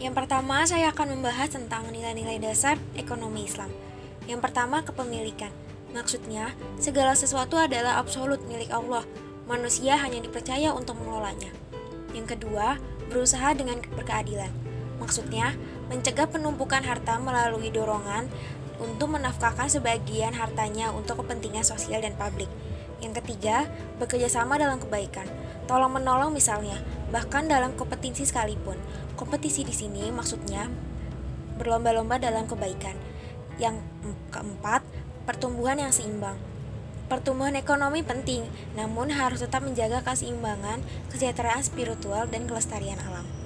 Yang pertama, saya akan membahas tentang nilai-nilai dasar ekonomi Islam. Yang pertama, kepemilikan. Maksudnya, segala sesuatu adalah absolut milik Allah. Manusia hanya dipercaya untuk mengelolanya. Yang kedua, berusaha dengan berkeadilan. Maksudnya, mencegah penumpukan harta melalui dorongan untuk menafkahkan sebagian hartanya untuk kepentingan sosial dan publik. Yang ketiga, bekerja sama dalam kebaikan. Tolong menolong misalnya, bahkan dalam kompetisi sekalipun. Kompetisi di sini maksudnya berlomba-lomba dalam kebaikan. Yang keempat, pertumbuhan yang seimbang. Pertumbuhan ekonomi penting, namun harus tetap menjaga keseimbangan, kesejahteraan spiritual, dan kelestarian alam.